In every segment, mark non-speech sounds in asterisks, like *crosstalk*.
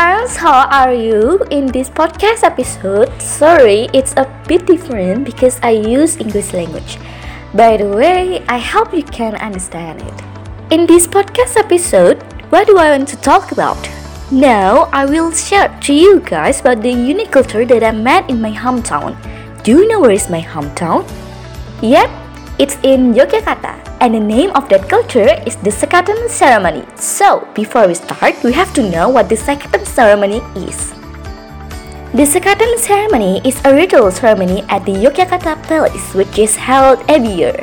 friends, how are you? In this podcast episode, sorry, it's a bit different because I use English language. By the way, I hope you can understand it. In this podcast episode, what do I want to talk about? Now, I will share to you guys about the unique culture that I met in my hometown. Do you know where is my hometown? Yep, it's in Yogyakarta, and the name of that culture is the Sekaten ceremony. So, before we start, we have to know what the Sekaten ceremony is. The Sekaten ceremony is a ritual ceremony at the Yogyakarta Palace, which is held every year.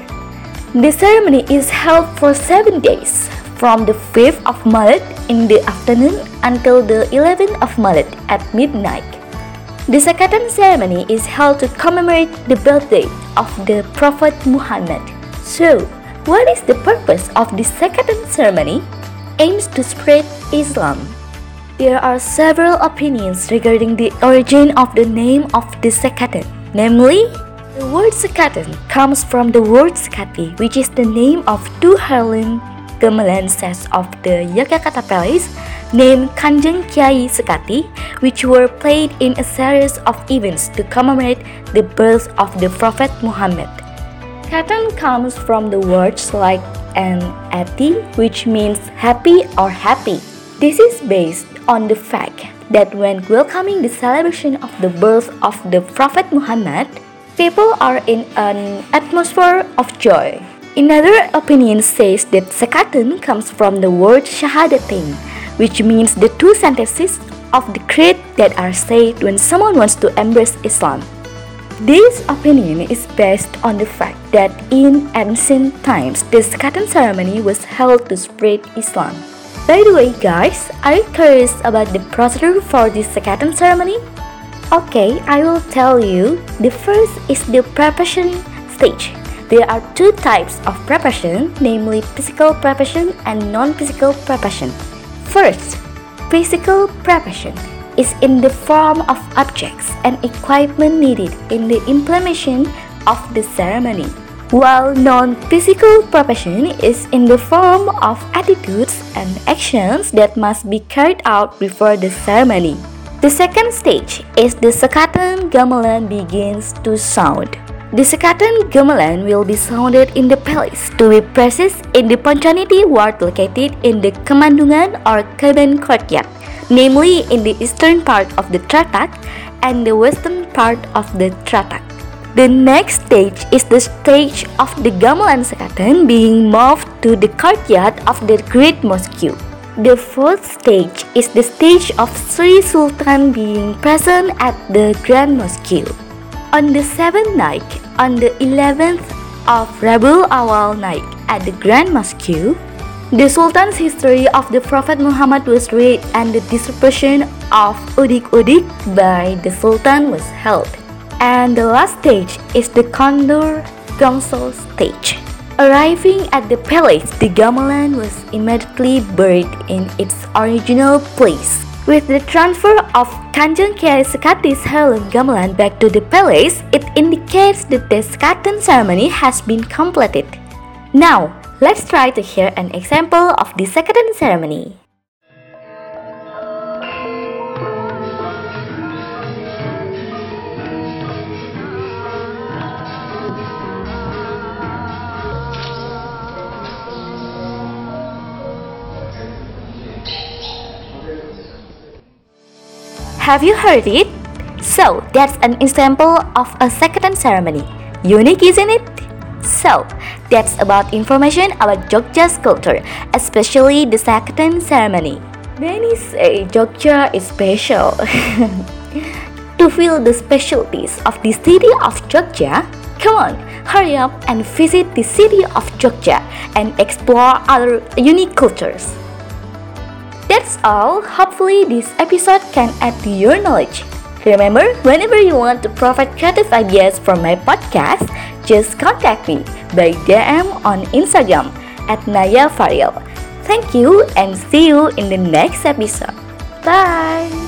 The ceremony is held for seven days, from the 5th of Maret in the afternoon until the 11th of Maret at midnight. The Sekaten ceremony is held to commemorate the birthday of the Prophet Muhammad. So, what is the purpose of the Sekaten ceremony? Aims to spread Islam. There are several opinions regarding the origin of the name of the Sekaten. Namely, the word Sekaten comes from the word Sekati, which is the name of two heirloom gamelan sets of the Yogyakarta Palace named Kanjeng Kiai Sekati, which were played in a series of events to commemorate the birth of the Prophet Muhammad. Katan comes from the words like an ati, which means happy or happy. This is based on the fact that when welcoming the celebration of the birth of the Prophet Muhammad, people are in an atmosphere of joy. Another opinion says that Sekaten comes from the word Shahadatain, which means the two sentences of the creed that are said when someone wants to embrace Islam. This opinion is based on the fact that in ancient times, this Sekaten ceremony was held to spread Islam. By the way, guys, are you curious about the procedure for this Sekaten ceremony? Okay, I will tell you. The first is the preparation stage. There are two types of preparation, namely physical preparation and non-physical preparation. First, physical preparation is in the form of objects and equipment needed in the implementation of the ceremony, while non-physical preparation is in the form of attitudes and actions that must be carried out before the ceremony. The second stage is the Sekaten gamelan begins to sound. The Sekaten gamelan will be sounded in the palace to be processed in the Pancaniti ward located in the Kemandungan or Keben courtyard, namely in the eastern part of the Tratak and the western part of the Tratak. The next stage is the stage of the gamelan Sekaten being moved to the courtyard of the Great Mosque. The fourth stage is the stage of Sri Sultan being present at the Grand Mosque. On the seventh night, on the eleventh of Rabiul Awal night at the Grand Mosque, the Sultan's history of the Prophet Muhammad was read and the distribution of udik-udik by the Sultan was held. And the last stage is the Condor Gongsel stage. Arriving at the palace, the gamelan was immediately buried in its original place. With the transfer of Kanjeng Kiai Sekati's heirloom gamelan back to the palace, it indicates that the Sekaten ceremony has been completed. Now, let's try to hear an example of the Sekaten ceremony. Have you heard it? So, that's an example of a Sekaten ceremony. Unique, isn't it? So, that's about information about Jogja's culture, especially the Sekaten ceremony. Many say Jogja is special. *laughs* to feel the specialties of the city of Jogja, come on, hurry up and visit the city of Jogja and explore other unique cultures. That's all. Hopefully, this episode can add to your knowledge. Remember, whenever you want to provide creative ideas for my podcast, just contact me by DM on Instagram at Naya Fariel. Thank you and see you in the next episode. Bye!